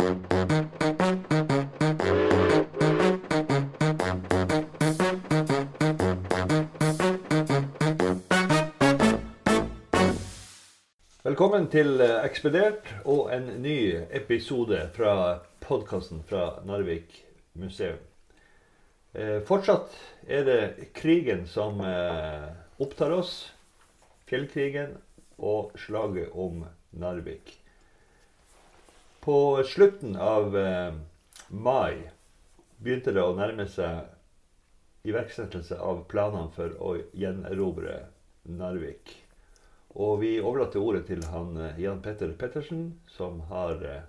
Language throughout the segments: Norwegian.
Velkommen til Ekspedert og en ny episode fra podkasten fra Narvik museum. Eh, fortsatt er det krigen som eh, opptar oss. Fjellkrigen og slaget om Narvik. På slutten av eh, mai begynte det å nærme seg iverksettelse av planene for å gjenerobre Narvik. Og vi overlater ordet til han eh, Jan Petter Pettersen, som har eh,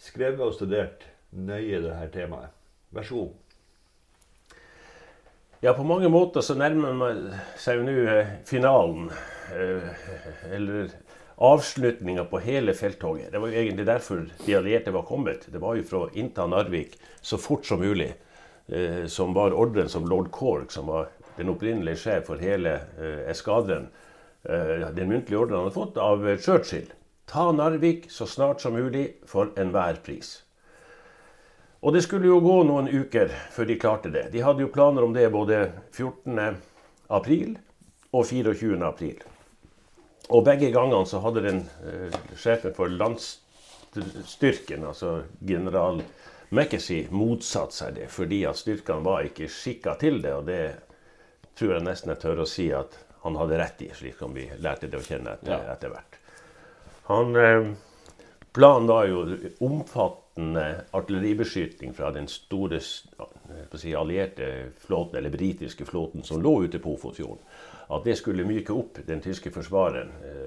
skrevet og studert nøye dette temaet. Vær så god. Ja, på mange måter så nærmer man seg nå eh, finalen. Eller avslutninga på hele felttoget. Det var jo egentlig derfor de allierte var kommet. Det var jo for å innta Narvik så fort som mulig. Som var ordren som lord Cork, som var den opprinnelige sjef for hele eskadren, Eh, den muntlige ordren han hadde fått av Churchill. Ta Narvik så snart som mulig for enhver pris. Og det skulle jo gå noen uker før de klarte det. De hadde jo planer om det både 14. april og 24. april. Og begge gangene så hadde den eh, sjefen for landstyrken, altså general McKessie, motsatt seg det. Fordi at styrkene var ikke skikka til det. Og det tror jeg nesten jeg tør å si at han hadde rett i, slik som vi lærte det å kjenne etter, ja. etter hvert. Han, eh, planen var jo omfattende artilleribeskytning fra den store si, allierte flåten, eller britiske flåten som lå ute på Ofotfjorden. At det skulle myke opp den tyske forsvareren eh,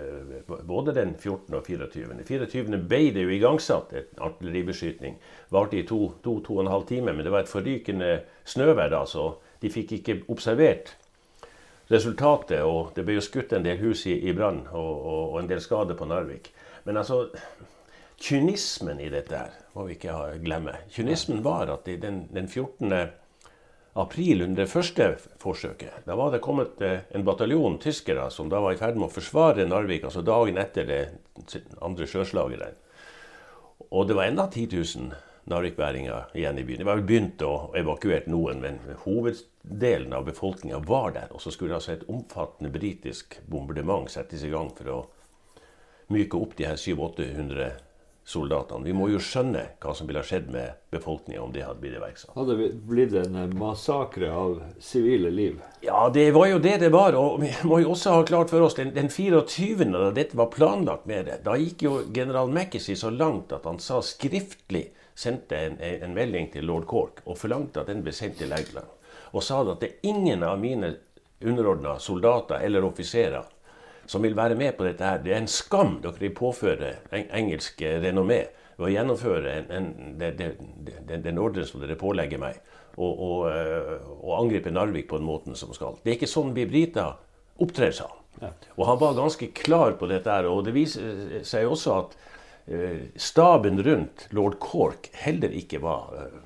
både den 14. og 24. 24. ble det jo igangsatt en artilleribeskytning. Varte i to, to, to og en halv time, men det var et forrykende snøvær da, så de fikk ikke observert resultatet. Og det ble jo skutt en del hus i, i brann og, og, og, en del skader på Narvik. Men altså, kynismen i dette her må vi ikke glemme. Kynismen var at den, den 14. april, under det første forsøket, da var det kommet eh, en bataljon tyskere som da var i ferd med å forsvare Narvik, altså dagen etter det andre sjøslaget der. Og det var enda 10 000 narvikværinger igjen i byen. Det var vel begynt å evakuere noen, men hoveddelen av befolkninga var der. Og så skulle altså et omfattende britisk bombardement settes i gang for å myke opp de her 700-800 soldatene. Vi må jo skjønne hva som ville skjedd med befolkninga om det hadde blitt iverksatt. Hadde det blitt en massakre av sivile liv? Ja, det var jo det det var. Og vi må jo også ha klart for oss den, den 24., da dette var planlagt med det, da gikk jo general Mackesy så langt at han sa skriftlig sendte en, en, melding til lord Cork og forlangte at den ble sendt til England. Og sa at det ingen av mine underordna soldater eller offiserer som vil være med på dette her. Det er en skam dere vil påføre engelsk renommé ved å gjennomføre en, en, den, den, den ordren som dere pålegger meg, og, og, eh, og, angripe Narvik på den måten som skal. Det er ikke sånn vi briter opptrer, sa han. Og han var ganske klar på dette. her, Og det viser seg også at Eh, staben rundt lord Cork heller ikke var eh,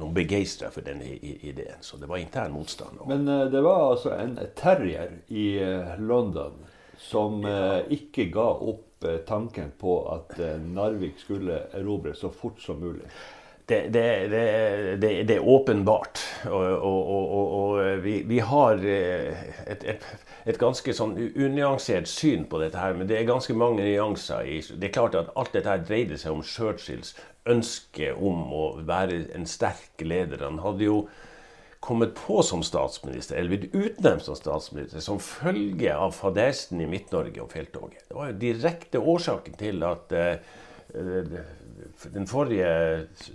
noen begeistra for denne ideen. Så det var intern motstand. Men uh, det var altså en terrier i uh, London som ja. ikke ga opp tanken på at Narvik skulle erobres så fort som mulig. Det, det, det, det er åpenbart. Og, og, og, og vi, vi, har et, et et ganske sånn unyansert syn på dette her. Men det er ganske mange nyanser i Det er klart at alt dette her dreide seg om Churchills ønske om å være en sterk leder. Han hadde jo kommet på som statsminister, eller blitt utnevnt som statsminister, som følge av fadesen i Midt-Norge og felttoget. Det var jo direkte årsaken til at uh, den forrige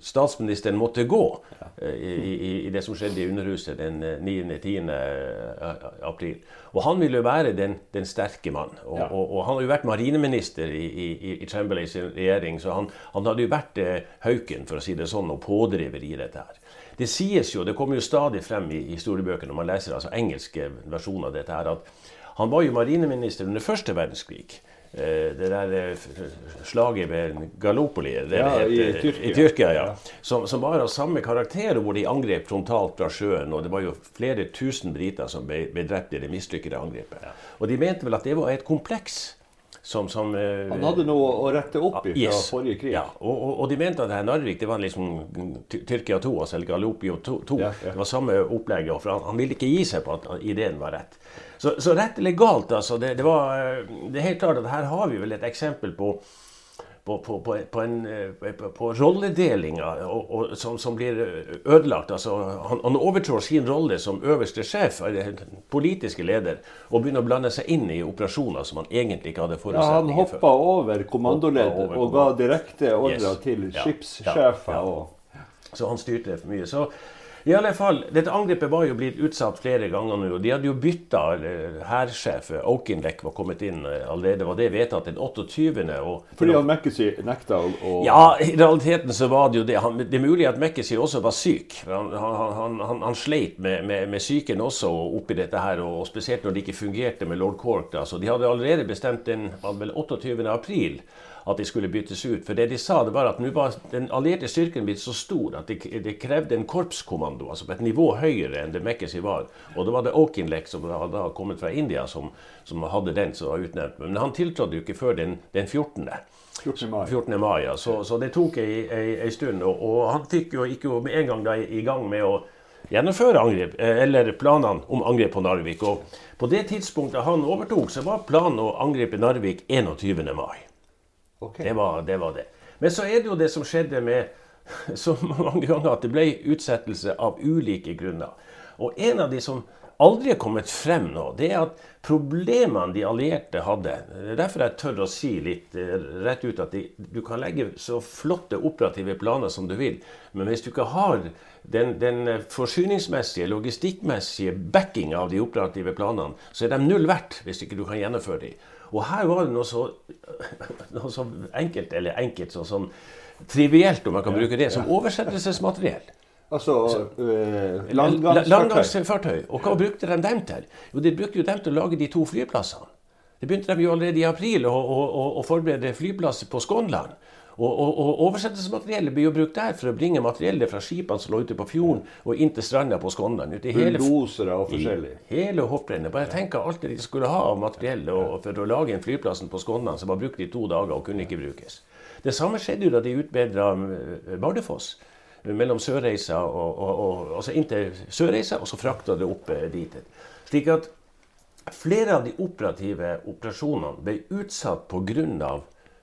statsministeren måtte gå ja. i, i, i det som skjedde i Underhuset den 9.-10. Eh, april. Og han ville jo være den, den sterke mann. Og, og, og, han har jo vært marineminister i, i, i Chamberlains regjering, så han, han, hadde jo vært eh, hauken, for å si det sånn, og pådriver i dette her. Det sies jo, det kommer jo stadig frem i historiebøkene når man leser altså engelske versjoner av dette her, at han var jo marineminister under første verdenskrig. Eh, det der eh, slaget ved Gallopoli ja, i, Tyrkia. i Tyrkia ja. Som, som, var av samme karakter, hvor de angrep frontalt fra sjøen. Og det var jo flere tusen briter som ble, ble drept det mislykkede angrepet. Og de mente vel at det var et kompleks som, som eh, Han hadde noe å rette opp i fra Yes. forrige krig. Ja, og, og, og de mente at det her Narvik det var liksom Tyrkia 2, altså eller Gallopio 2. Ja, ja. Det var samme opplegget, for han, han ville ikke gi seg på at ideen var rett. Så, så rett eller galt, altså. Det, det, var, eh, det er helt klart at her har vi vel et eksempel på på, på, på, på, en, eh, på, rolledelinga og, og, som, som blir ødelagt. Altså, han, han overtrår sin rolle som øverste sjef, politiske leder, og begynner å blande seg inn i operasjoner som han egentlig ikke hadde Ja, han forutsetninger hoppa over kommandoleder over og ga direkte ordrer Yes. til skipssjefer. ja, ja. ja. Så han styrte for mye. Så i alle fall, Dette angrepet var jo blitt utsatt flere ganger nå. og De hadde jo bytta hærsjef. Okinlek var kommet inn eh, allerede. Var det vedtatt den 28. Og, Fordi han Mackesy nekta å, ja, i realiteten så var det jo det. Han, det er mulig at Mekkesi også var syk. Han, han, han, sleit med, med, med psyken også oppi dette her, og spesielt når det ikke fungerte med lord Cork. Da. Så de hadde allerede bestemt den vel 28. april at de skulle byttes ut. For det de sa, det var at var den allierte styrken blitt så stor at det, de krevde en korpskommando, altså på et nivå høyere enn det Mekkesi var. Og da var det Okinlek, som hadde kommet fra India, som, som hadde den som var utnevnt. Men han tiltrådte jo ikke før den, den 14. 14. mai. 14. mai, ja. så, så det tok ei, ei, ei stund. Og, og han fikk jo, gikk jo med en gang da i, gang med å gjennomføre angrep, eh, eller planene om angrep på Narvik. Og på det tidspunktet han overtok, så var planen å angripe Narvik 21. mai. Ok. Det var, det var det. Men så er det jo det som skjedde med så mange ganger, at det ble utsettelse av ulike grunner. Og en av de som aldri er kommet frem nå, det er at problemene de allierte hadde Det er derfor jeg tør å si litt eh, rett ut at de, du kan legge så flotte operative planer som du vil, men hvis du ikke har den, den forsyningsmessige, logistikkmessige backing av de operative planene, så er de null verdt hvis ikke du kan gjennomføre dem. Og her var det noe så, noe så enkelt, eller enkelt, sånn, sånn trivielt, om man kan bruke det, som oversettelsesmateriell. Altså eh, landgangsfartøy. Og hva brukte de dem til? Jo, De brukte jo dem til å lage de to flyplassene. Det begynte de jo allerede i april å, å, å, å forberede flyplasser på Skånland. Og, og, og oversettelsesmateriellet blir jo brukt der for å bringe materiellet fra skipene som lå ute på fjorden, og inn til stranda på Skånland. Bulldosere og forskjellig. Hele hopprennet. Bare tenk alt det de skulle ha av materiell for å lage en flyplassen på Skånland som var brukt i to dager og kunne ikke brukes. Det samme skjedde jo da de utbedra eh, Bardufoss. Mellom Sørreisa og, og, altså inntil Sørreisa, og så frakta det opp eh, dit. Slik at flere av de operative operasjonene ble utsatt pga.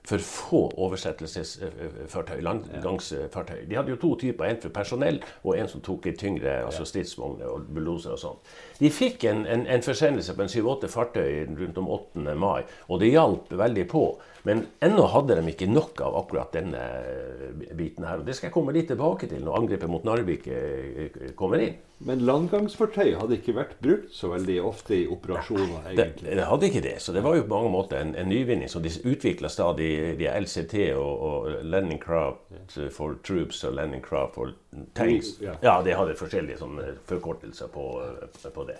For få oversettelsesfartøy, landgangsfartøy. De hadde jo to typer, en for personell og en som tok litt tyngre altså stridsvogner og bulloser og sånn. De fikk en, en, en forsendelse på en syv-åtte fartøy rundt om 8. mai, og det hjalp veldig på. Men ennå hadde de ikke nok av akkurat denne eh, biten her. og Det skal jeg komme litt tilbake til når angrepet mot Narvik eh, kommer inn. Men landgangsfartøy hadde ikke vært brukt så veldig ofte i operasjoner, Nei, egentlig. det hadde ikke det, så det var jo på mange måter en, en nyvinning. Så de utvikla stadig de LCT og, og Landing Craft for Troops og Landing Craft for Tanks. Ja. de hadde forskjellige sånne forkortelser på, på det.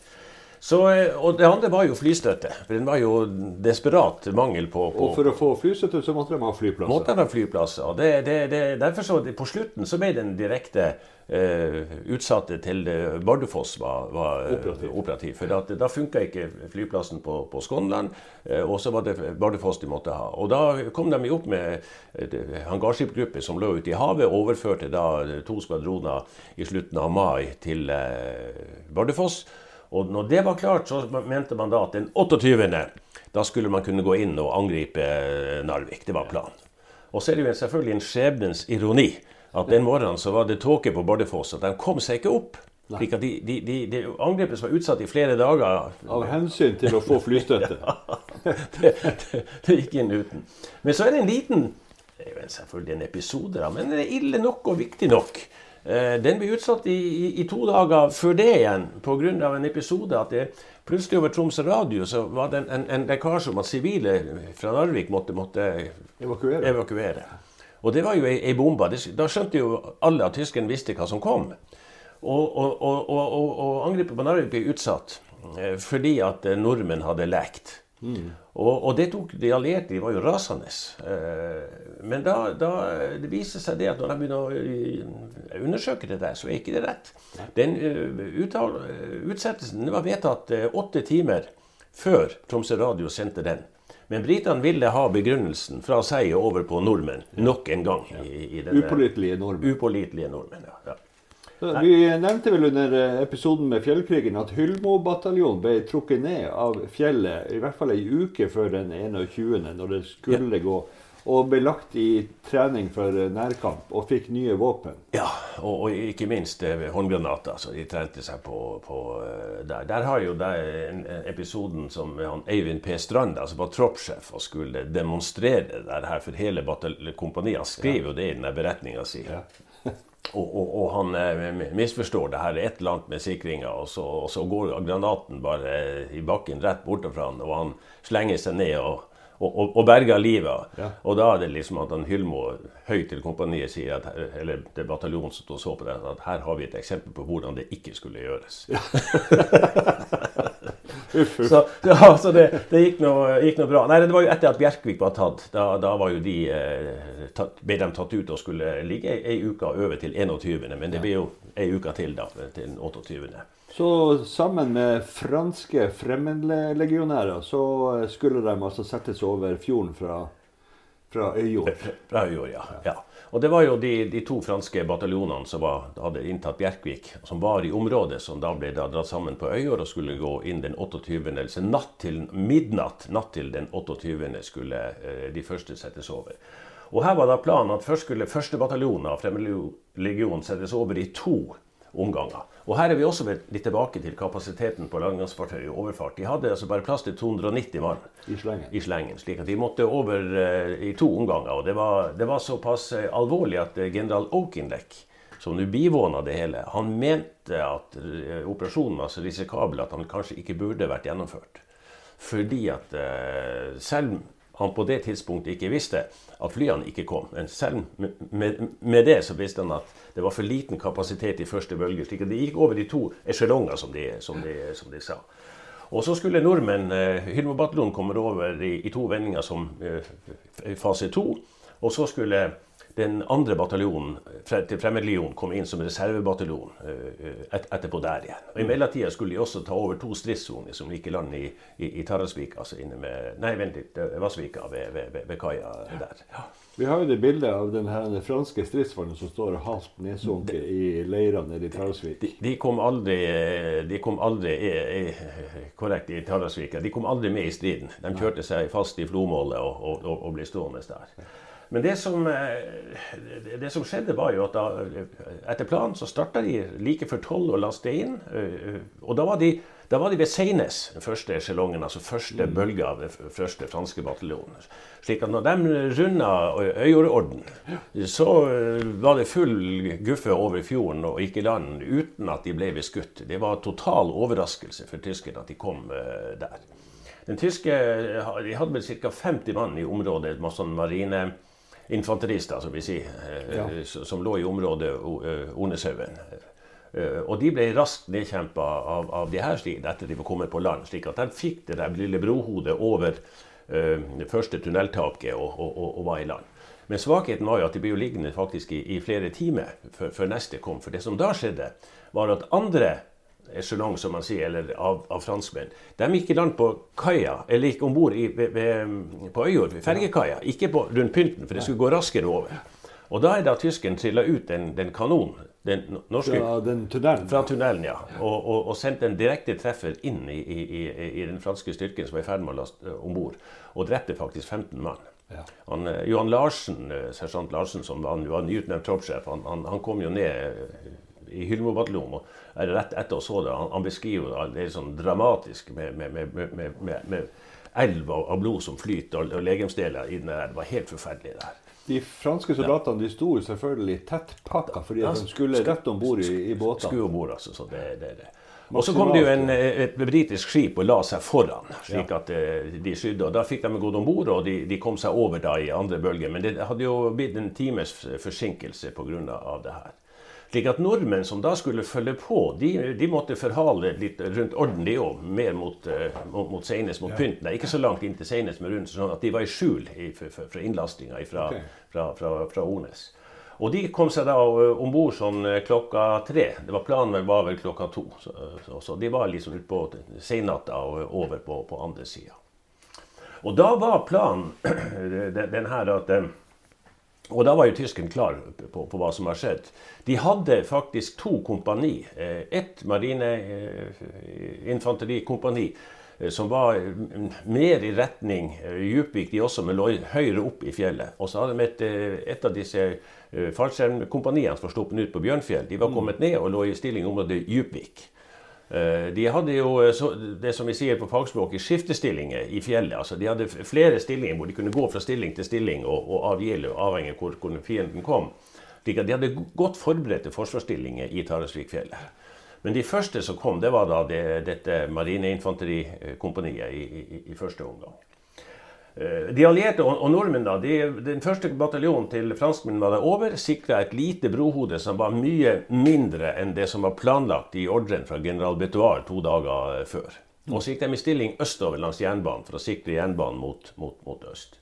Så, eh, og det andre var jo flystøtte. For den var jo desperat mangel på, på Og for å få flystøtte så måtte de ha flyplasser. måtte de ha flyplasser. Det, det, det, derfor så På slutten så ble den direkte eh, utsatte til Bardufoss var, var eh, Operativ. operativ. For at, da funka ikke flyplassen på, på Skånland, eh, og så var det Bardufoss de måtte ha. Og da kom de opp med eh, hangarskipgruppe som lå ute i havet, overførte da to skvadroner i slutten av mai til eh, Bardufoss. Og når det var klart, så mente man da at den 28. da skulle man kunne gå inn og angripe eh, Narvik. Det var planen. Og så er det jo selvfølgelig en skjebnens ironi at den morgenen så var det tåke på Bardufoss, at de kom seg ikke opp. Slik at de, de, de, de angrepet som var utsatt i flere dager, Av hensyn til å få flystøtte. det, det, det gikk inn uten. Men så er det en liten det er jo selvfølgelig en episode, da, men det er ille nok og viktig nok. Eh, Den ble utsatt i, i, i to dager før det igjen pga. en episode at det plutselig over Tromsø radio så var det en, en, en lekkasje om at sivile fra Narvik måtte, måtte Evakuere. evakuere. Og det var jo ei, ei bombe. Da skjønte jo alle at tyskerne visste hva som kom. Og, og, og, og, angrepet på Narvik ble utsatt eh, fordi at eh, nordmenn hadde lekt. Og, og det tok de allierte, de var jo rasende. Eh, men da, da det viser seg det at når de begynner å eh, undersøke det der, så er ikke det rett. Den eh, uttal, utsettelsen den var vedtatt åtte timer før Tromsø Radio sendte den. Men britene ville ha begrunnelsen fra seg over på nordmenn nok en gang. I, i denne, Upålitelige nordmenn. Upålitelige nordmenn, ja. ja. Vi nevnte vel under eh, episoden med fjellkrigen at Hyllmo-bataljonen ble trukket ned av fjellet i hvert fall ei uke før den 21., når det skulle gå. Og ble lagt i trening for eh, nærkamp og fikk nye våpen. Ja, og, og ikke minst eh, håndgranater. Så de trente seg på, på der. Der har jo der en, en episoden som han Eivind P. Strand, altså var troppssjef og skulle demonstrere der her for hele kompaniet. Han skrev jo det i den beretninga si. Ja. Og, og, og, han eh, misforstår det her er et eller annet med sikringa, og, og, så går granaten bare i bakken rett borte fra han, og han slenger seg ned og, og, berger livet. Ja. Og da er det liksom at han Hylmo høyt til kompaniet sier, at, eller til bataljonen som så på det, at her har vi et eksempel på hvordan det ikke skulle gjøres. Ja. så, ja, så det, det gikk, gikk, bra. Nei, Det var jo etter at Bjerkvik var tatt. Da, da var jo de, eh, tatt, ble de tatt ut og skulle ligge ei, ei uke øve til 21., men det ble jo ei uke til da, til 28. Så sammen med franske fremmedlegionærer så skulle de altså settes over fjorden fra, fra Øyjord? Fra Øyjord, ja. ja. Og det var jo de, de to franske bataljonene som var, hadde inntatt Bjerkvik, som var i området som da ble da dratt sammen på Øyjord og skulle gå inn den 28. Altså natt til midnatt natt til den 28. skulle eh, de første settes over. Og her var da planen at først skulle første bataljon av Fremmedlegionen settes over i to omganger. Og her er vi også litt tilbake til kapasiteten på landgangsfartøy og overfart. De hadde altså bare plass til 290 mann i slengen. i slengen, slik at de måtte over uh, i to omganger. Og det var, det var såpass uh, alvorlig at uh, general Okinlek, som nå bivåna det hele, han mente at operasjonen var så risikabel at han kanskje ikke burde vært gjennomført. Fordi at selv han på det tidspunktet ikke visste at flyene ikke kom. Men selv med, med, det så visste han at det var for liten kapasitet i første bølge. slik at De gikk over de to esjelonger, som, som, som, de sa. Og så skulle nordmenn, eh, Hylmo-bataljonen, komme over i, i, to vendinger som eh, fase to. Og så skulle den andre bataljonen til Fremmedlegionen kom inn som reservebataljon eh, et, etterpå der igjen. Og I mellomtida skulle de også ta over to stridssoner som gikk i land i, i, i Tarasvik, altså inne med Nei, vent litt, Vassvika ved, ved, ved, kaia der. Ja. Vi har jo det bildet av den, her, den franske stridsvognen som står halvt nedsunket i leirene nede i Tarasvik. De, de, kom aldri, de kom aldri korrekt i Tarasvika. De kom aldri med i striden. De kjørte seg fast i flomålet og, og, og, og ble stående der. Men det som, eh, det som, skjedde, var jo at da, etter planen så starta de like før tolv og lasta inn. Eh, og da var de, da var de ved Seines, den første sjelongen, altså første mm. bølge av den første franske bataljonen. Slik at når de runda Øyordorden, så eh, var det full guffe over fjorden og gikk i land uten at de ble beskutt. Det var total overraskelse for tyskerne at de kom der. Den tyske de hadde vel ca. 50 mann i området med sånn marine infanterister, som vi sier, eh, ja. som lå i området eh, Orneshaugen. Eh, og de ble raskt nedkjempa av, av de her slik, etter de var kommet på land. slik at de fikk det der lille brohodet over det første tunneltaket og, og, og, og, var i land. Men svakheten var jo at de ble liggende faktisk i, i flere timer før, før, neste kom. For det som da skjedde, var at andre echelong, som man sier, eller av, av franskmenn. De gikk i land på kaia, eller gikk om bord på Øyjord, fergekaia. Ikke på, rundt pynten, for det skulle gå raskere over. Og da er da tyskeren trilla ut den, den kanonen. Den norske, fra den tunnelen? Fra tunnelen, ja. Og, og, og sendte en direkte treffer inn i, i, i, den franske styrken som var i ferd med å laste om bord. Og drepte faktisk 15 mann. Ja. Han, eh, Johan Larsen, eh, sersjant Larsen, som var, var nyutnevnt troppssjef, han, han, han, kom jo ned i Hyllmo-bataljonen. Rett etter å så det, han, han beskriver det sånn dramatisk med, med, med, med elv av blod som flyter, og, og legemsdeler i den der. Det var helt forferdelig der. De franske soldatene de sto selvfølgelig tettpakka fordi ja, de skulle rett om bord i, i båtene. Skulle om bord, altså. Så det, det, det. Og så kom det jo en, et britisk skip og la seg foran, slik at eh, de skydde. og Da fikk de gått om bord, og de, de, kom seg over da i andre bølge. Men det hadde jo blitt en times forsinkelse pga. det her. Slik at nordmenn som da skulle følge på, de, de måtte forhale litt rundt orden, de òg. Mer mot, uh, mot, mot Seines, mot ja. pynten. Ikke så langt inn til Seines, men rundt sånn at de var i skjul i, fra innlastinga fra, okay. fra, fra, fra, Ornes. Og de kom seg da uh, om bord sånn uh, klokka tre. Det var Planen var vel klokka to. Så, så, så de var liksom utpå seinnatta og over på, på andre sida. Og da var planen den her at eh, og da var jo tyskerne klar på, på, hva som har skjedd. De hadde faktisk to kompani. Eh, ett marineinfanterikompani Eh, som var mm, mer i retning eh, Djupvik, de også, men lå høyere opp i fjellet. Og så hadde de et, eh, et av disse fallskjermkompaniene som var sluppet ut på Bjørnfjell. De var mm. kommet ned og lå i stilling i området Djupvik. De hadde jo det som vi sier på fagspråket, skiftestillinger i fjellet. altså De hadde flere stillinger hvor de kunne gå fra stilling til stilling og, og avgjelde, avhengig av hvor, hvor fienden kom. De hadde godt forberedte forsvarsstillinger i Tarasvikfjellet. Men de første som kom, det var da det, dette marineinfanterikompaniet i, i, i, første omgang. Eh, de allierte og, og nordmenn, da, de, den første bataljonen til franskmennene var da over, sikra et lite brohode som var mye mindre enn det som var planlagt i ordren fra general Betuar to dager eh, før. Og så gikk de i stilling østover langs jernbanen for å sikre jernbanen mot, mot, mot øst.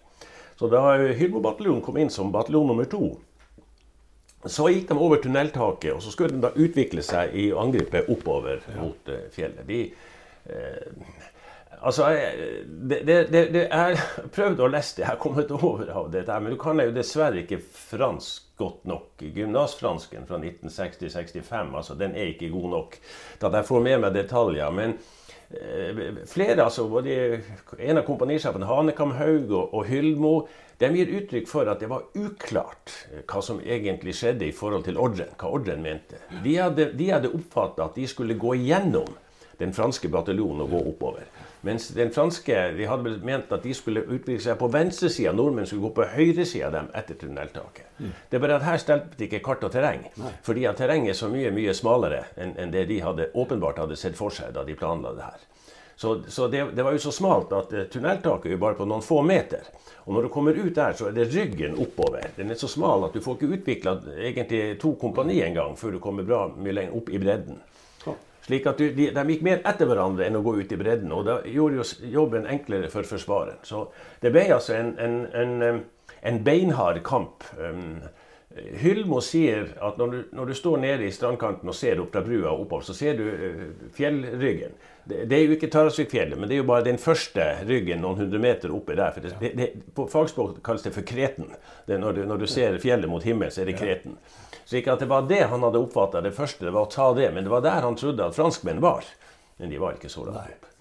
Så da Hylmo-bataljonen kom inn som bataljon nummer to, så gikk de over tunneltaket, og så skulle de da utvikle seg i å angripe oppover mot uh, fjellet. De, uh, altså, det, det, det, det, Jeg har prøvd å lese det, jeg har kommet over av dette, men du kan jo dessverre ikke fransk godt nok. Gymnasfransken fra 1960-65, altså, den er ikke god nok Da jeg får med meg detaljer. men eh, flere, altså, både En av kompanisjefene, Hanekam Haug og, og Hyldmo, de gir uttrykk for at det var uklart eh, hva som egentlig skjedde i forhold til ordren, hva ordren mente. De hadde, de hadde oppfatta at de skulle gå gjennom den franske bataljonen og gå oppover. Mens den franske de hadde ment at de skulle utvikle seg på venstresida, nordmenn skulle gå på høyresida av dem etter tunneltaket. Mm. Det er bare at her stelte ikke kart og terreng. Nei. Fordi at terrenget er så mye mye smalere enn, en det de hadde, åpenbart hadde sett for seg da de planla det her. Så, så det, det, var jo så smalt at uh, tunneltaket er jo bare på noen få meter. Og når du kommer ut der, så er det ryggen oppover. Den er så smal at du får ikke utvikla egentlig to kompani engang før du kommer bra mye lenger opp i bredden. Slik at de, de, gikk mer etter hverandre enn å gå ut i bredden. Og det gjorde jo jobben enklere for Forsvaret. Så det ble altså en, en, en, en beinhard kamp. Um, Hyllmo sier at når du, når du, står nede i strandkanten og ser opp fra brua oppover, så ser du uh, fjellryggen. Det, det, er jo ikke Tarasvikfjellet, men det er jo bare den første ryggen noen hundre meter oppi der. det, det, På fagspråk kalles det for kreten. Når du, når, du, ser fjellet mot himmelen, så er det kreten. Så ikke at det var det han hadde oppfatta det første, det var å ta det. Men det var der han trodde at franskmenn var. Men de var ikke så langt opp.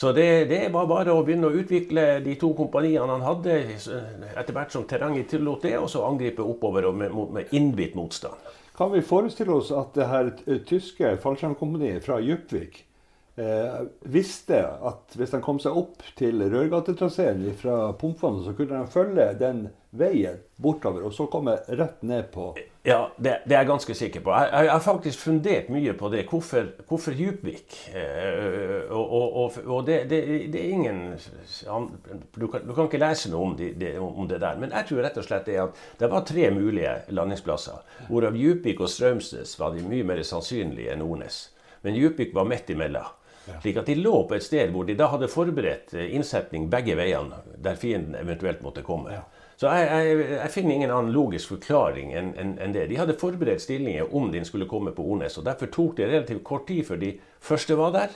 Så det, det, var bare å begynne å utvikle de to kompaniene han hadde, etter hvert som terrenget tillot det, og så angripe oppover med, med innbitt motstand. Kan vi forestille oss at det her tyske fallskjermkompaniet fra Djupvik eh, visste at hvis de kom seg opp til Rørgatetraseen fra Pumpvannet, så kunne de følge den veien bortover, og så komme rett ned på ja, det, det, er jeg ganske sikker på. Jeg, har faktisk fundert mye på det. Hvorfor, hvorfor Djupvik? Eh, og, og, og det, det, det, er ingen du kan, du kan ikke lese noe om, de, om, det der. Men jeg tror rett og slett det at det var tre mulige landingsplasser. Hvorav Djupvik og Strømsnes var de mye mer sannsynlige enn Ornes. Men Djupvik var midt imellom. Slik at de lå på et sted hvor de da hadde forberedt eh, innsetning begge veiene, der fienden eventuelt måtte komme. Så jeg, jeg, jeg, finner ingen annen logisk forklaring enn en, en det. De hadde forberedt stillinger om de skulle komme på Ornes. og Derfor tok det relativt kort tid før de første var der.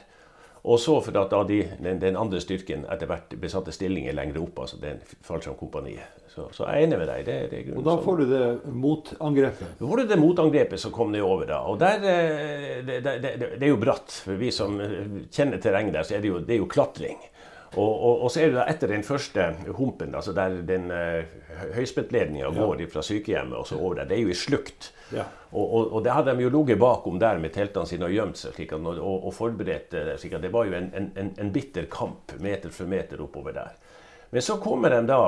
Og så for at da de, den, den, andre styrken etter hvert besatte stillinger lenger opp. altså den Fallskjermkompaniet. Så, så jeg er enig med deg. Det, det og da får du det motangrepet? Da får du det motangrepet som kom nedover da. Og der, eh, det, det, det, er jo bratt. For vi som kjenner terrenget der, så er det jo, det er jo klatring. Og, og, og, så er det da etter den første humpen, altså der den uh, høyspentledninga går fra sykehjemmet og så over der, det er jo i slukt. Ja. Og, og, det hadde de jo ligget bakom der med teltene sine og gjemt seg at, og, forberedt slik at Det var jo en, en, en, bitter kamp meter for meter oppover der. Men så kommer de da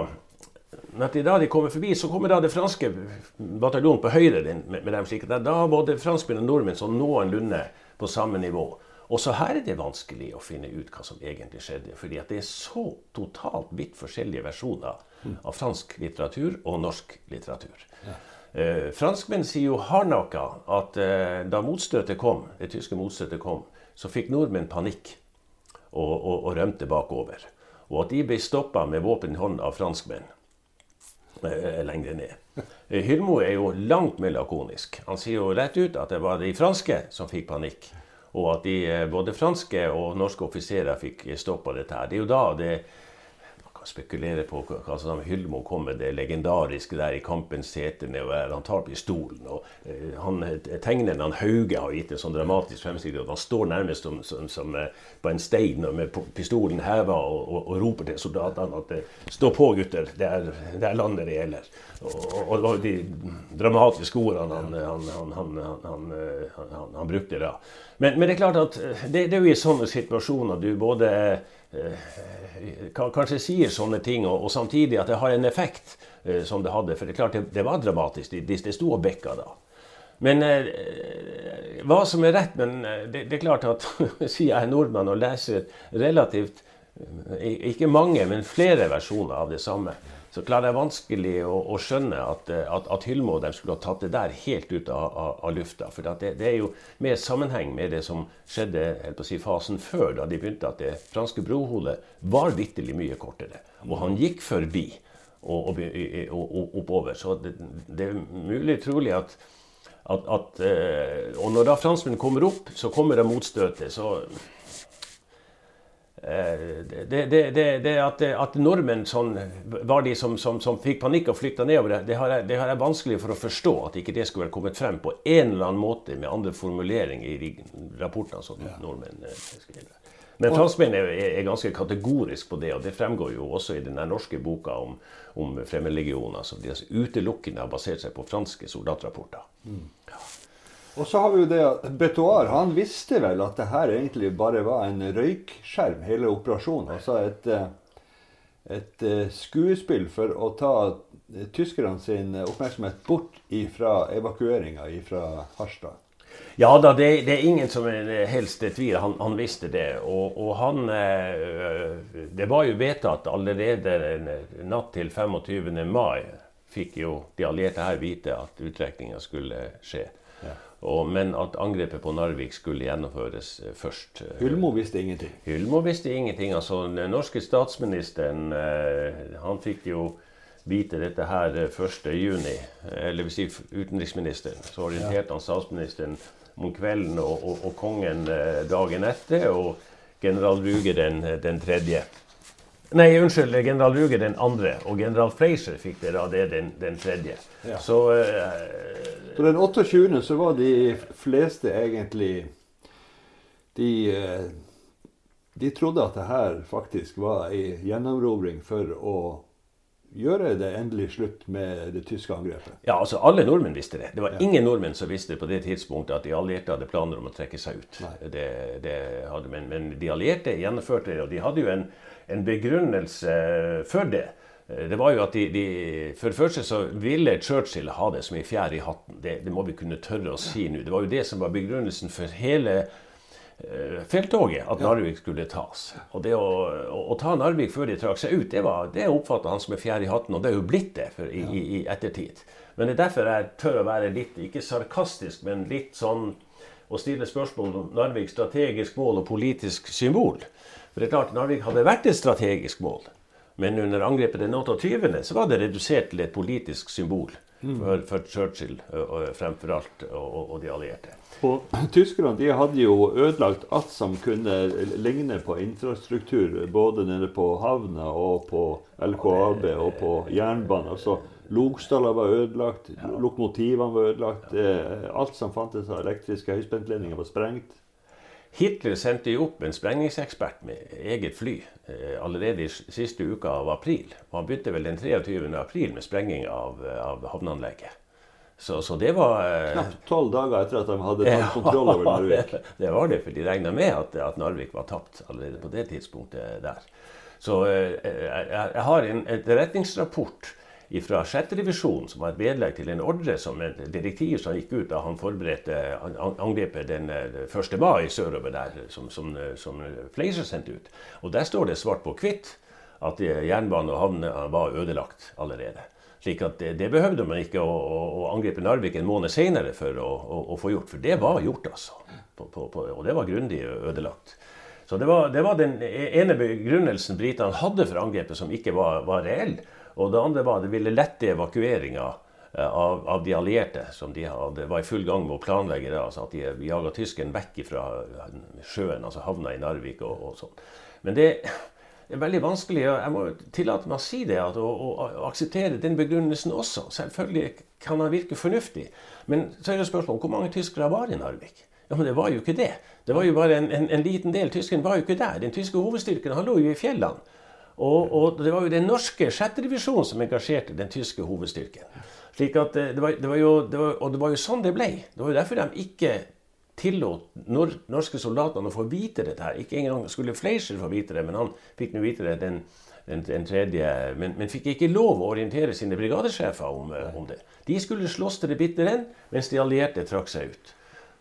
når de, da de kommer forbi, så kommer da det franske bataljonen på høyre med, med dem. slik at Da har både franskmenn og nordmenn sånn noenlunde på samme nivå. Også her er det vanskelig å finne ut hva som egentlig skjedde. fordi det er så totalt vidt forskjellige versjoner av fransk litteratur og norsk litteratur. Ja. Eh, franskmenn sier jo hardnakka at eh, da motstøtet kom, det tyske motstøtet kom, så fikk nordmenn panikk og, og, og rømte bakover. Og at de ble stoppa med våpen i hånd av franskmenn eh, lenger ned. Eh, Hylmo er jo langt mer lakonisk. Han sier jo rett ut at det var de franske som fikk panikk. Og at de, eh, både franske og norske offiserer fikk stoppa dette. her. Det er jo da det spekulerer på hva som Hylmo kom med det legendariske der i kampens hete nedover. Han tar pistolen. og uh, han, Tegneren han Hauge har gitt en sånn dramatisk fremstilling. Han står nærmest som, som, som uh, på en stein med pistolen heva og, og, og, roper til soldatene at stå på, gutter, det er, det er landet det gjelder. Og, og, og de dramatiske ordene han, han, han, brukte da. Men, men, det er klart at det, det er jo i sånne situasjoner du både Eh, kanskje sier sånne ting, og, samtidig at det har en effekt, eh, som det hadde. For det er klart det, var dramatisk. Det, det sto og bekka da. Men eh, hva som er rett Men eh, det, det er klart at sier jeg er nordmann og leser relativt Ikke mange, men flere versjoner av det samme så klarer jeg vanskelig å, å skjønne at, eh, at, at Hyllmo skulle ha tatt det der helt ut av, av, av lufta. For det, det, er jo mer sammenheng med det som skjedde si, fasen før, da de begynte at det franske brohodet var vitterlig mye kortere. Og han gikk forbi og, og, og oppover. Så det, det, er mulig trolig at, at, eh, Og når da franskmennene kommer opp, så kommer det motstøtet. så det, det, det, det at, at, nordmenn sånn, var de som, som, som, fikk panikk og flykta nedover, det har, jeg, det har jeg vanskelig for å forstå. At ikke det skulle vært kommet frem på en eller annen måte med andre formuleringer i de rapportene som ja. nordmenn eh, skriver. Men franskmennene er, er, ganske kategorisk på det, og det fremgår jo også i den norske boka om, om fremmedlegioner, som de utelukkende har basert seg på franske soldatrapporter. Mm. Og så har vi jo det at Betoir han visste vel at det her egentlig bare var en røykskjerm, hele operasjonen. Altså et, eh, et eh, skuespill for å ta eh, tyskerne sin oppmerksomhet bort fra evakueringa fra Harstad. Ja da, det, det, er ingen som helst tviler. Han, han visste det. Og, og, han Det var jo vedtatt allerede natt til 25. mai, fikk jo de allierte her vite at uttrekninga skulle skje. Og, men at angrepet på Narvik skulle gjennomføres eh, først. Hylmo Hulmo visste ingenting? Hulmo visste ingenting. altså Den norske statsministeren eh, han fikk jo vite dette her 1.6. Eller vil si utenriksministeren. Så orienterte han statsministeren om kvelden og, og, og kongen dagen etter. Og general Ruge den, den tredje. Nei, unnskyld. General Ruge den andre. Og general Fleischer fikk det da det den, den tredje. Ja. Så uh, på den 28. så var de fleste egentlig De, eh, de trodde at det her faktisk var ei gjennomrobring for å gjøre det endelig slutt med det tyske angrepet? Ja, altså alle nordmenn visste det. Det var ja. ingen nordmenn som visste på det tidspunktet at de allierte hadde planer om å trekke seg ut. Det, det hadde, men, men, de allierte gjennomførte det, og de hadde jo en, en begrunnelse for det. Eh, det var jo at de, de, For det første så ville Churchill ha det som ei fjær i hatten. Det, det, må vi kunne tørre å si nå. Det var jo det som var begrunnelsen for hele uh, felttoget, at Narvik skulle tas. Og det å, å, å ta Narvik før de trakk seg ut, det, var, det oppfatta han som en fjær i hatten. Og det er jo blitt det for, i, i, i, ettertid. Men det er derfor jeg tør å være litt, ikke sarkastisk, men litt sånn å stille spørsmål om Narviks strategisk mål og politisk symbol. For det er klart, Narvik hadde vært et strategisk mål. Men under angrepet den 28. så var det redusert til et politisk symbol mm. for, for, Churchill fremfor alt og, og de allierte. Og Tyskerne de hadde jo ødelagt alt som kunne ligne på infrastruktur, både nede på havna og på LKAB og på jernbanen. Altså, Logstaller var ødelagt, lokomotivene var ødelagt. Eh, alt som fantes av elektriske høyspentledninger, var sprengt. Hitler sendte jo opp en sprengningsekspert med eget fly eh, allerede i siste uka av april. Og han begynte vel den 23. april med sprenging av, av havneanlegget. Så, så, det var eh, Knapt tolv dager etter at de hadde tatt kontroll over Narvik. det, det, var det, for de regna med at, at, Narvik var tapt allerede på det tidspunktet der. Så eh, jeg, jeg, har en etterretningsrapport fra 6. divisjon, som var et vedlegg til en ordre som et direktiv som gikk ut da han forberedte angrepet den 1. Eh, mai sørover der, som, som, som Fleischer sendte ut. Og der står det svart på hvitt at jernbanen og havnene var ødelagt allerede. Slik at det, det behøvde man ikke å, å, å, angripe Narvik en måned senere for å, å, få gjort, for det var gjort, altså. På, på, på, og det var grundig ødelagt. Så det var, det var den ene begrunnelsen britene hadde for angrepet som ikke var, var reell. Og det andre var at det ville lette evakueringa eh, av, av, de allierte, som de hadde, var i full gang med å planlegge. det, altså at de jaga tyskeren vekk fra sjøen, altså havna i Narvik og, og sånn. Men det, er veldig vanskelig og jeg må tillate meg å si det, at, å, å, akseptere den begrunnelsen også. Selvfølgelig kan han virke fornuftig. Men så er det spørsmålet hvor mange tyskere var i Narvik? Ja, Men det var jo ikke det. Det var jo bare en, en, en liten del. Tyskeren var jo ikke der. Den tyske hovedstyrken han lå jo i fjellene. Og, og, det var jo den norske sjette divisjonen som engasjerte den tyske hovedstyrken. Slik at eh, det var, det var jo, det var, og det var jo sånn det ble. Det var jo derfor de ikke tillot nor norske soldatene å få vite dette. her. Ikke engang skulle Fleischer få vite det, men han fikk nå vite det den, den, den tredje. Men, men, fikk ikke lov å orientere sine brigadesjefer om, eh, om det. De skulle slåss til det bitre end, mens de allierte trakk seg ut.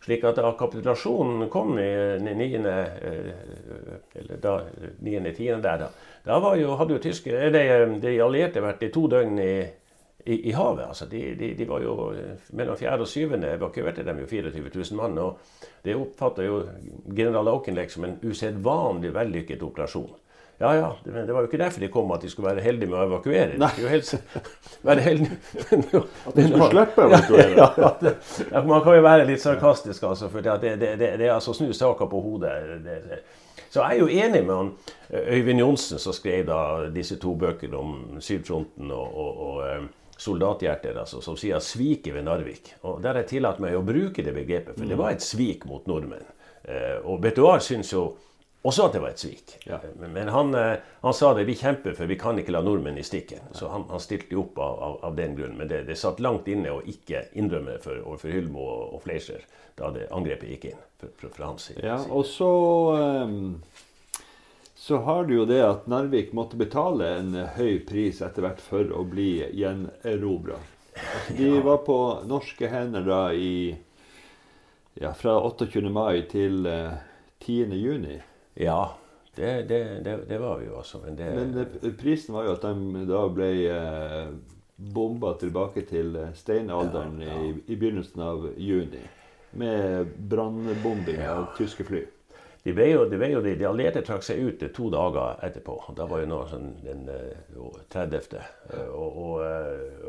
Slik at da kapitulasjonen kom i 9. Eh, eller da 9.10. der, da, da jo, hadde jo tyske, de allierte vært i to døgn i i, i havet. Altså, de, de, de, var jo Mellom 4. og 7. evakuerte de jo 24 000 mann. og Det oppfatta jo general Aukenlek som en usedvanlig vellykket operasjon. Ja, ja, men det var jo ikke derfor de kom, at de skulle være heldige med å evakuere. De skulle helst være heldige. At de skulle slippe å evakuere? Ja, ja, det, ja, man kan jo være litt sarkastisk, altså. For det, det, det, det er altså snu saka på hodet. Så jeg er jo enig med han Øyvind Johnsen, som skrev da disse to bøkene om Sydfronten og, og, og soldathjerter altså, som sier 'sviket ved Narvik'. Og Der har jeg tillatt meg å bruke det begrepet, for det var et svik mot nordmenn. Eh, og Betuar syns jo også at det var et svik. Ja. Men, han, eh, han, sa det 'vi kjemper, for vi kan ikke la nordmenn i stikken'. Så han, han stilte opp av, av, av, den grunn. Men det, det, satt langt inne å ikke innrømme for, overfor Hylmo og, og Fleischer da det angrepet gikk inn fra, hans side. Ja, og så... Um så har du jo det at Narvik måtte betale en høy pris etter hvert for å bli gjenerobra. Altså, de var på norske hender da i ja, fra 28. mai til uh, eh, 10. juni. Ja, det, det, det, det var vi jo også. Men, men prisen var jo at de da ble uh, bomba tilbake til steinalderen ja, ja. I, I, begynnelsen av juni. Med brannbombing av tyske fly. De, ble jo, de, ble jo, de, allierte trakk seg ut to dager etterpå. Da var jo nå sånn den 30. Eh, og, og,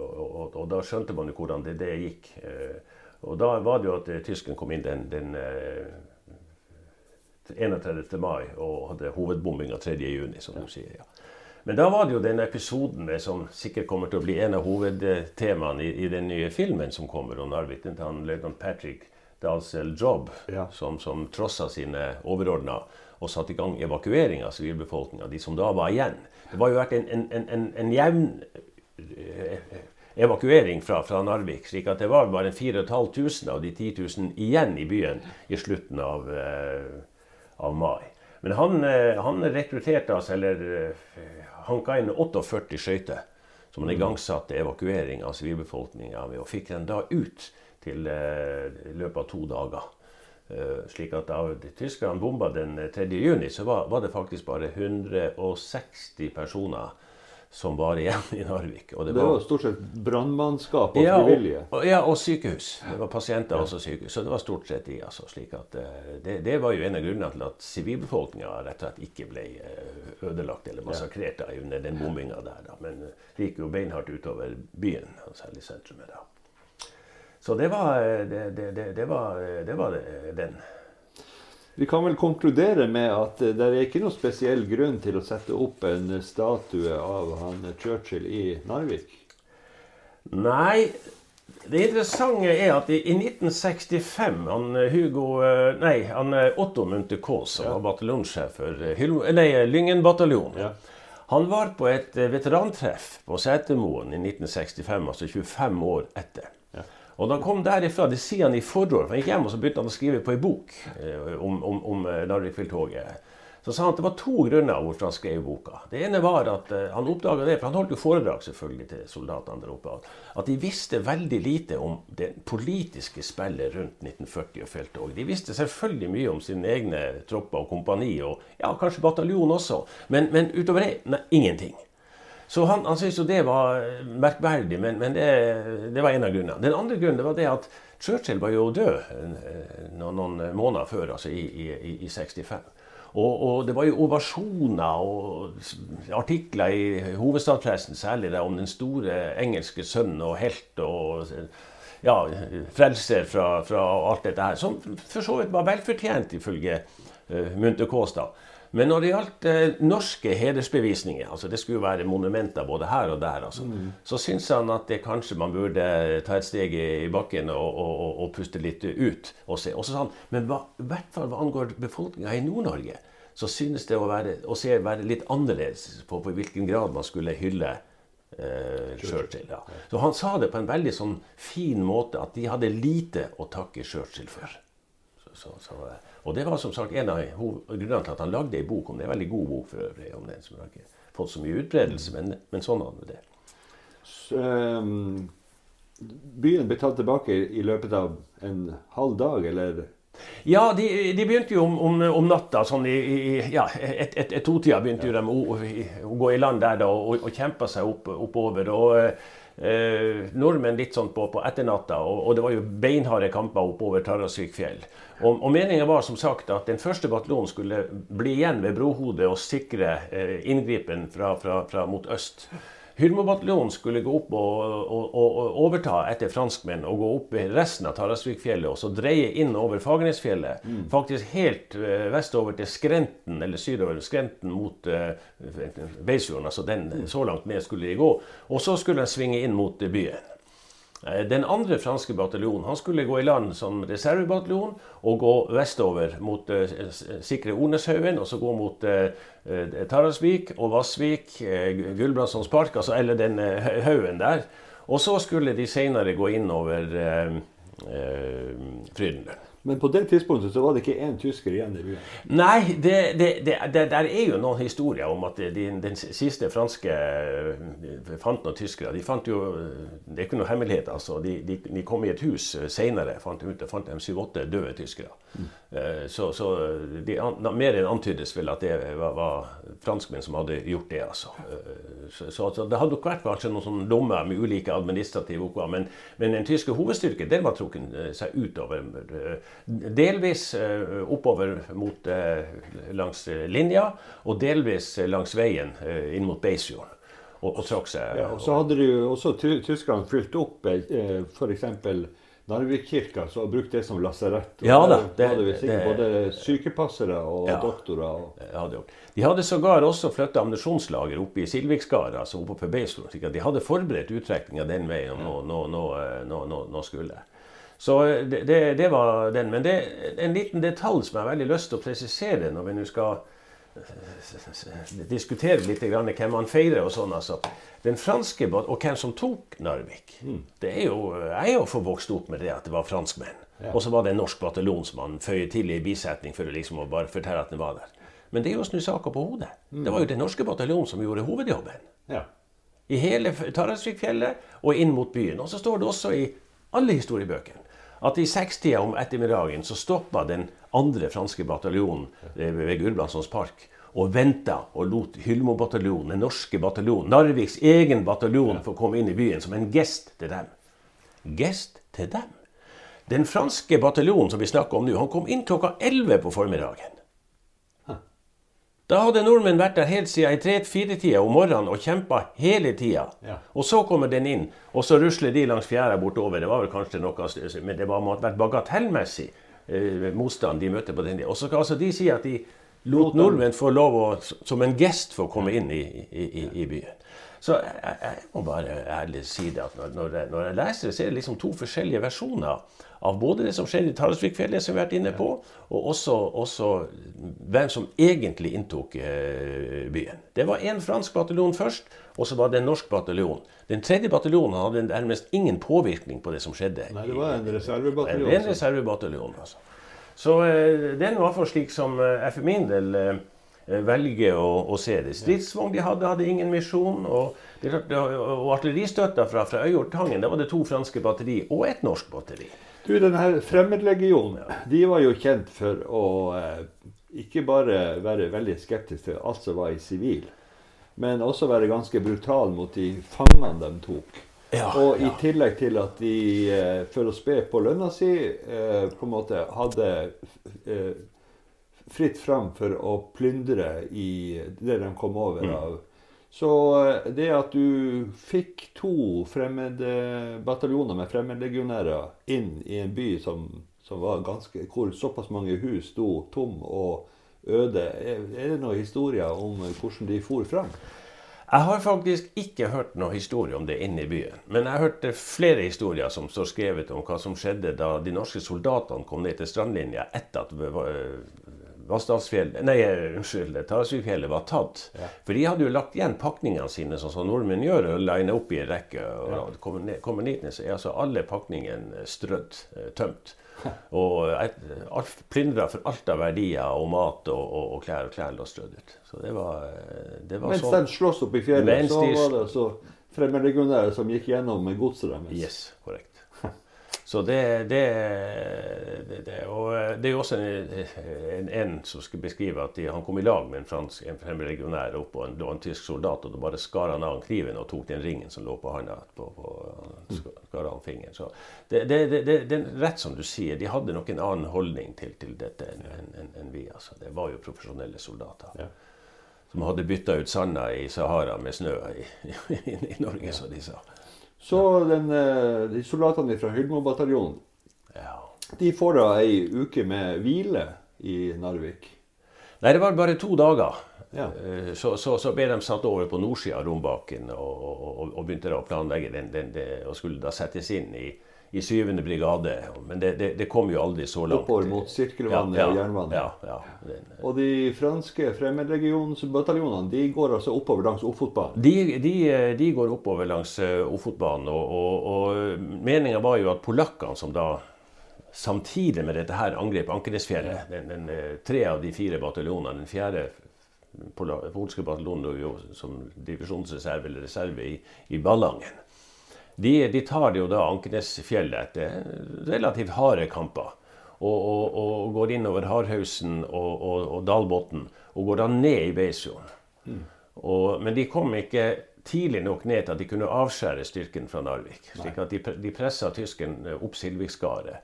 og, og, da skjønte man jo hvordan det, det, gikk. Eh, og da var det jo at tyskerne kom inn den, den 31. Eh, mai og hadde hovedbombinga 3.6, som du sier. ja. Men da var det jo den episoden som sikkert kommer til å bli en av hovedtemaene i, i den nye filmen som kommer om Narvik. Den til løytnant Patrick Dalsel Jobb, ja. som, som trossa sine overordna og satte i gang evakuering av sivilbefolkninga, de som da var igjen. Det var jo vært en, en, en, en jevn eh, evakuering fra, fra, Narvik. slik at det var bare 4500 av de 10 000 igjen i byen i slutten av, uh, av mai. Men han, uh, han rekrutterte altså, eller uh, hanka inn 48 skøyter som han mm. igangsatte evakuering av sivilbefolkninga med, og fikk den da ut til eh, i løpet av to dager. Slik at Da tyskerne bomba den 3. juni, så var, var, det faktisk bare 160 personer som var igjen i Narvik. det, det var, var stort sett brannmannskap og ja, frivillige? Og, ja, og sykehus. Det var pasienter ja. også sykehus. Så det var stort sett de. Altså, slik at uh, det, det, var jo en av grunnene til at sivilbefolkninga rett og slett ikke ble uh, ødelagt eller massakrert ja. under den bombinga der. Da. Men det gikk jo beinhardt utover byen, særlig sentrumet. da. Så det var, det, det, det var, det var den. Vi kan vel konkludere med at det er ikke noe spesiell grunn til å sette opp en statue av han Churchill i Narvik? Nei. Det interessante er at i 1965 han Hugo, nei, han Otto Munthe Kaas, som ja. var bataljonssjef for Lyngen bataljon, ja. han var på et veterantreff på Setermoen i 1965, altså 25 år etter. Og da han kom derifra, det sier han i forord, for han gikk hjem og så begynte han å skrive på ei bok eh, om, om, om Larvikfjelltoget. Så sa han at det var to grunner hvorfor han skrev boka. Det ene var at uh, han oppdaga det, for han holdt jo foredrag selvfølgelig til soldatene der oppe, at de visste veldig lite om det politiske spillet rundt 1940 og felttoget. De visste selvfølgelig mye om sine egne tropper og kompani, og ja, kanskje bataljon også, men, men utover det nei, ingenting. Så han, han syntes jo det var merkverdig, men, men det, det, var en av grunnene. Den andre grunnen var det at Churchill var jo død eh, noen, noen måneder før, altså i, i, i 65. Og, og, det var jo ovasjoner og artikler i hovedstadspressen, særlig da, om den store engelske sønnen og helt og ja, frelser fra, fra alt dette her. Som for så vidt var velfortjent, ifølge uh, Munthe Kaastad. Men når det gjaldt eh, norske hedersbevisninger, altså det skulle jo være monumenter både her og der, altså, mm. så syns han at det kanskje man burde ta et steg i bakken og, og, og puste litt ut. Og se. Og så sa han men hva, i hvert fall hva angår befolkninga i Nord-Norge, så synes det å, være, å se, være litt annerledes på, på hvilken grad man skulle hylle eh, Churchill. Ja. Så han sa det på en veldig sånn fin måte, at de hadde lite å takke Churchill for. Så, så, så, og det var som sagt en av grunnene til at han lagde ei bok om det. En veldig god bok for øvrig. om den som har ikke fått så mye utbredelse, men, men sånn var det. Så, um, byen ble tatt tilbake i løpet av en halv dag, eller? Ja, de, de begynte jo om, om, om natta. sånn i, i ja, et, et, et totida begynte jo de å, å, gå i land der da, og, og kjempe seg opp, oppover. og eh, nordmenn litt sånn på, på etternatta, og, og, det var jo beinharde kamper oppover Tarasvikfjell. Og, og Meningen var som sagt at den første bataljonen skulle bli igjen ved brohodet og sikre eh, inngripen fra, fra, fra mot øst. Hyrmobataljonen skulle gå opp og, og, og, overta etter franskmenn og gå opp resten av Tarasvikfjellet og så dreie inn over Fagernesfjellet. Mm. Faktisk helt uh, vestover til Skrenten, eller sydover Skrenten mot uh, Beisfjorden. Altså den, mm. så langt ned skulle de gå. Og så skulle de svinge inn mot byen. Eh, den andre franske bataljonen han skulle gå i land som reservebataljon og gå vestover mot uh, sikre Orneshaugen, og så gå mot Tarasvik og Vassvik, uh, Gulbrandssons park, altså, eller den haugen der. Og så skulle de senere gå inn over uh, Frydenlund. Men på det tidspunktet så var det ikke én tysker igjen i byen? Nei, det, det, det, det der er jo noen historier om at de, den siste franske eh, fant noen tyskere. De fant jo, Det er ikke noe hemmelighet. altså. De, de, de kom i et hus senere fant ut, fant de syv-åtte døde tyskere. Mm. Så, så mer enn antydes vel at det var, var, franskmenn som hadde gjort det. altså. Så, så, så det hadde nok vært kanskje noen sånne lommer med ulike administrative oppgaver. Men, men den tyske hovedstyrken den var trukket seg utover Delvis eh, oppover mot, eh, langs linja, og delvis langs veien eh, inn mot Beisfjorden. Og, og trakk seg. Ja, og så hadde de jo også tyskerne fylt opp eh, f.eks. Narvikkirka og brukt det som lasarett. Ja da. Det, hadde vi sikkert både sykepassere og ja, doktorer. Og... Ja, de hadde sågar også flytta ammunisjonslager oppe i Silviksgard, altså oppe på Beisfjorden. De hadde forberedt uttrekninga den veien nå, nå, nå, nå skulle. Så det, det, det, var den. Men det er en liten detalj som jeg har veldig lyst til å presisere når vi nå skal eh, diskutere litt grann hvem man feirer og sånn. altså. Den franske og hvem som tok Narvik. Mm. det er jo, Jeg er jo forvokst opp med det at det var franskmenn. Ja. Og så var det en norsk bataljon som man føyer til i bisetning for å liksom bare fortelle at den var der. Men det er jo å snu saka på hodet. Mm. Det var jo den norske bataljonen som gjorde hovedjobben. Ja. I hele Tarasvikfjellet og inn mot byen. Og så står det også i alle historiebøkene at i sekstida om ettermiddagen så stoppa den andre franske bataljonen ved Gulbrandsons park og venta og lot Hyllmo-bataljonen, den norske bataljonen, Narviks egen bataljon, få komme inn i byen som en gest til dem. Gest til dem? Den franske bataljonen som vi snakker om nå, han kom inn klokka 11 på formiddagen. Da hadde nordmenn vært der helt siden i tre-fire-tida om morgenen og kjempa hele tida. Ja. Og så kommer den inn, og så rusler de langs fjæra bortover. Det var vel kanskje noe, men det var, måtte vært bagatellmessig eh, motstand de møtte på den tida. Og så altså de si at de lot nordmenn få lov å, som en gest få komme inn i, i, i, i byen. Så jeg, jeg, må bare ærlig si det at når, når, jeg, når jeg leser det, så er det liksom to forskjellige versjoner av både det som skjedde i Tarasvikfjellet, som vi har vært inne på, og også, også hvem som egentlig inntok eh, byen. Det var én fransk bataljon først, og så var det en norsk bataljon. Den tredje bataljonen hadde nærmest ingen påvirkning på det som skjedde. Nei, det var en reservebataljon. En reservebataljon, altså. Så eh, den var for slik som eh, jeg for min del eh, velger å, å, se det. Stridsvogn de hadde, hadde ingen misjon. Og, og artilleristøtta fra, fra Øyjordtangen, da var det to franske batteri og et norsk batteri. Du, denne Fremmedlegionen de var jo kjent for å eh, ikke bare være veldig skeptisk til alt som var i sivil, men også være ganske brutal mot de fangene de tok. Ja, og i tillegg til at de, eh, for å spe på lønna si, eh, på en måte hadde eh, fritt fram for å plyndre i det de kom over mm. av så eh, det at du fikk to fremmede bataljoner med fremmedlegionærer inn i en by som, som var ganske, hvor såpass mange hus sto tom, og øde. Er, er det noen historier om hvordan de for fram? Jeg har faktisk ikke hørt noen historie om det inne i byen. Men jeg hørte flere historier som står skrevet om hva som skjedde da de norske soldatene kom ned til strandlinja etter at Vassdalsfjellet Nei, unnskyld, Tarasvikfjellet var tatt. Ja. For de hadde jo lagt igjen pakningene sine, sånn som nordmenn gjør, og lina opp i en rekke. og ja. kommer, ned, kommer ned, så er altså alle pakningene strødd, eh, tømt. Og alt, plyndra for alt av verdier og mat og, og, og klær og klær lå strødd ut. Så det var, eh, det var Mens sånn. de slåss opp i fjellet, så var det så fremmedlegionære som gikk gjennom godset deres? Yes, korrekt. Så det, det, det, Og det er jo også en, en, en som skal beskrive at de, han kom i lag med en fransk en regionær opp og en, en, tysk soldat, og da bare skar han av kniven og tok den ringen som lå på handa. På, på, skar av fingeren. Så det, er rett som du sier, de hadde nok en annen holdning til, til dette enn en, en, vi. Altså. Det var jo profesjonelle soldater. Ja. Som hadde bytta ut sanda i Sahara med snø i, i, i Norge, som de sa. Så den, eh, de soldatene fra Hyldmo-bataljonen ja. de får da ei uke med hvile i Narvik. Nei, det var bare to dager. Ja. Eh, så, så, så, ble de satt over på nordsida av Rombaken og, og, og, begynte å planlegge den, den, den, og skulle da settes inn i i 7. brigade. Men det, det, det, kom jo aldri så langt. Oppover mot Sirkelvannet ja, ja, og Jernvannet. Ja, ja, og de franske fremmedlegionsbataljonene de går altså oppover langs Ofotbanen? De, de, de, går oppover langs eh, Ofotbanen. Og, og, og meninga var jo at polakkene, som da samtidig med dette her angrep Ankenesfjellet den, den, eh, Tre av de fire bataljonene, den fjerde polske bataljonen som divisjonsreserve eller reserve i, i Ballangen. De, de tar jo da Ankenesfjellet etter relativt harde kamper. Og, og, og går innover Hardhausen og, og, og Dalbotn. Og går da ned i Beisfjorden. Mm. men de kom ikke tidlig nok ned til at de kunne avskjære styrken fra Narvik. slik at de, de pressa tyskerne opp Silvikskaret.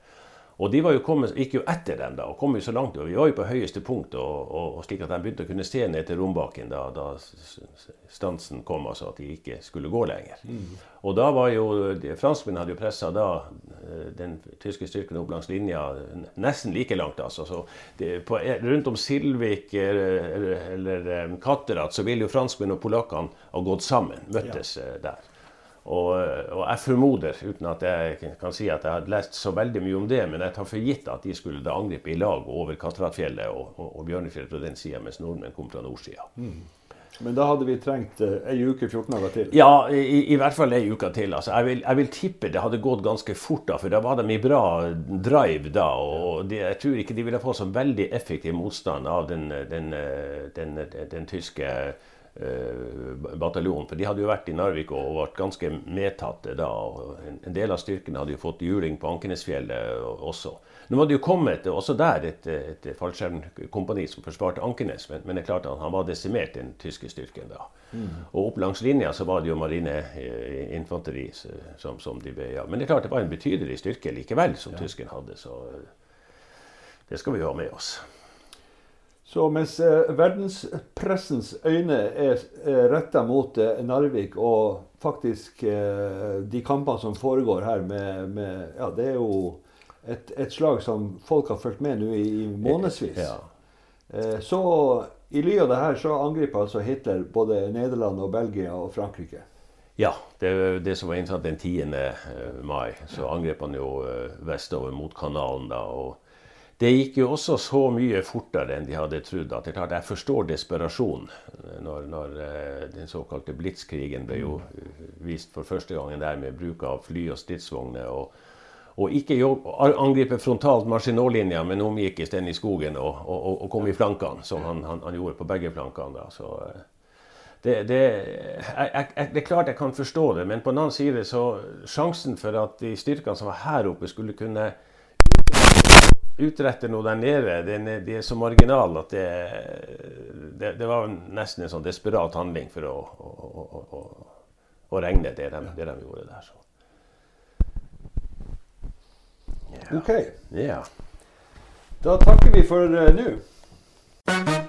Og de var jo kommet, gikk jo etter dem da, og kom jo så langt. og Vi var jo på høyeste punkt, og, og, og slik at de begynte å kunne se ned til Rombaken da, da stansen kom, altså at de ikke skulle gå lenger. Mm. Og da var jo, Franskmennene hadde jo pressa da eh, den tyske styrken opp langs linja nesten like langt. altså. Så det, på, rundt om Silvik eller, eller eh, Katterat så ville jo franskmennene og polakkene ha gått sammen, møttes ja. Eh, der. Og, og, jeg formoder, uten at jeg kan si at jeg har lest så veldig mye om det, men jeg tar for gitt at de skulle da angripe i lag over Katteratfjellet og, og, og Bjørnefjellet på den sida, mens nordmenn kom fra nordsida. Mm. Men da hadde vi trengt eh, ei uke, 14 dager til? Ja, i, i hvert fall ei uke til. Altså, jeg, vil, jeg, vil, tippe det hadde gått ganske fort, da, for da var de i bra drive da. Og de, jeg tror ikke de ville få så veldig effektiv motstand av den, den, den, den tyske bataljon. For de hadde jo vært i Narvik og vært ganske medtatte da. og En del av styrkene hadde jo fått juling på Ankenesfjellet også. Nå var det jo kommet også der et, et fallskjermkompani som forsvarte Ankenes, men, men, det er klart at han var desimert, den tyske styrken da. Mm. Og opp langs linja så var det jo marineinfanteri som, som, de ble ja. Men det er klart det var en betydelig styrke likevel som ja. tyskerne hadde, så det skal vi jo ha med oss. Så mens eh, verdenspressens øyne er eh, retta mot eh, Narvik og faktisk eh, de kampene som foregår her med, med Ja, det er jo et, et, slag som folk har fulgt med nå i, i månedsvis. Ja. Så i ly av det her så angriper altså Hitler både Nederland og Belgia og Frankrike. Ja, det, det som var innsatt den 10. Eh, mai. Så angrep han jo vestover mot kanalen da. og det gikk jo også så mye fortere enn de hadde trodd. at Jeg forstår desperasjon når, når eh, den såkalte blitskrigen ble jo vist for første gangen der med bruk av fly og stridsvogner. Og, og ikke angripe frontalt Marginot-linja, men omgikk isteden i skogen og, og, og, kom i flankene, som han, han, han gjorde på begge flankene. Eh, det, det, jeg, jeg, det, er klart jeg kan forstå det, men på den annen side så sjansen for at de styrkene som var her oppe, skulle kunne utretter noe der nede, den, de er så marginale at det, det, det, var nesten en sånn desperat handling for å, å, å, å regne det de, det de, gjorde der. Så. Ja. OK. Ja. Da takker vi for uh, nå.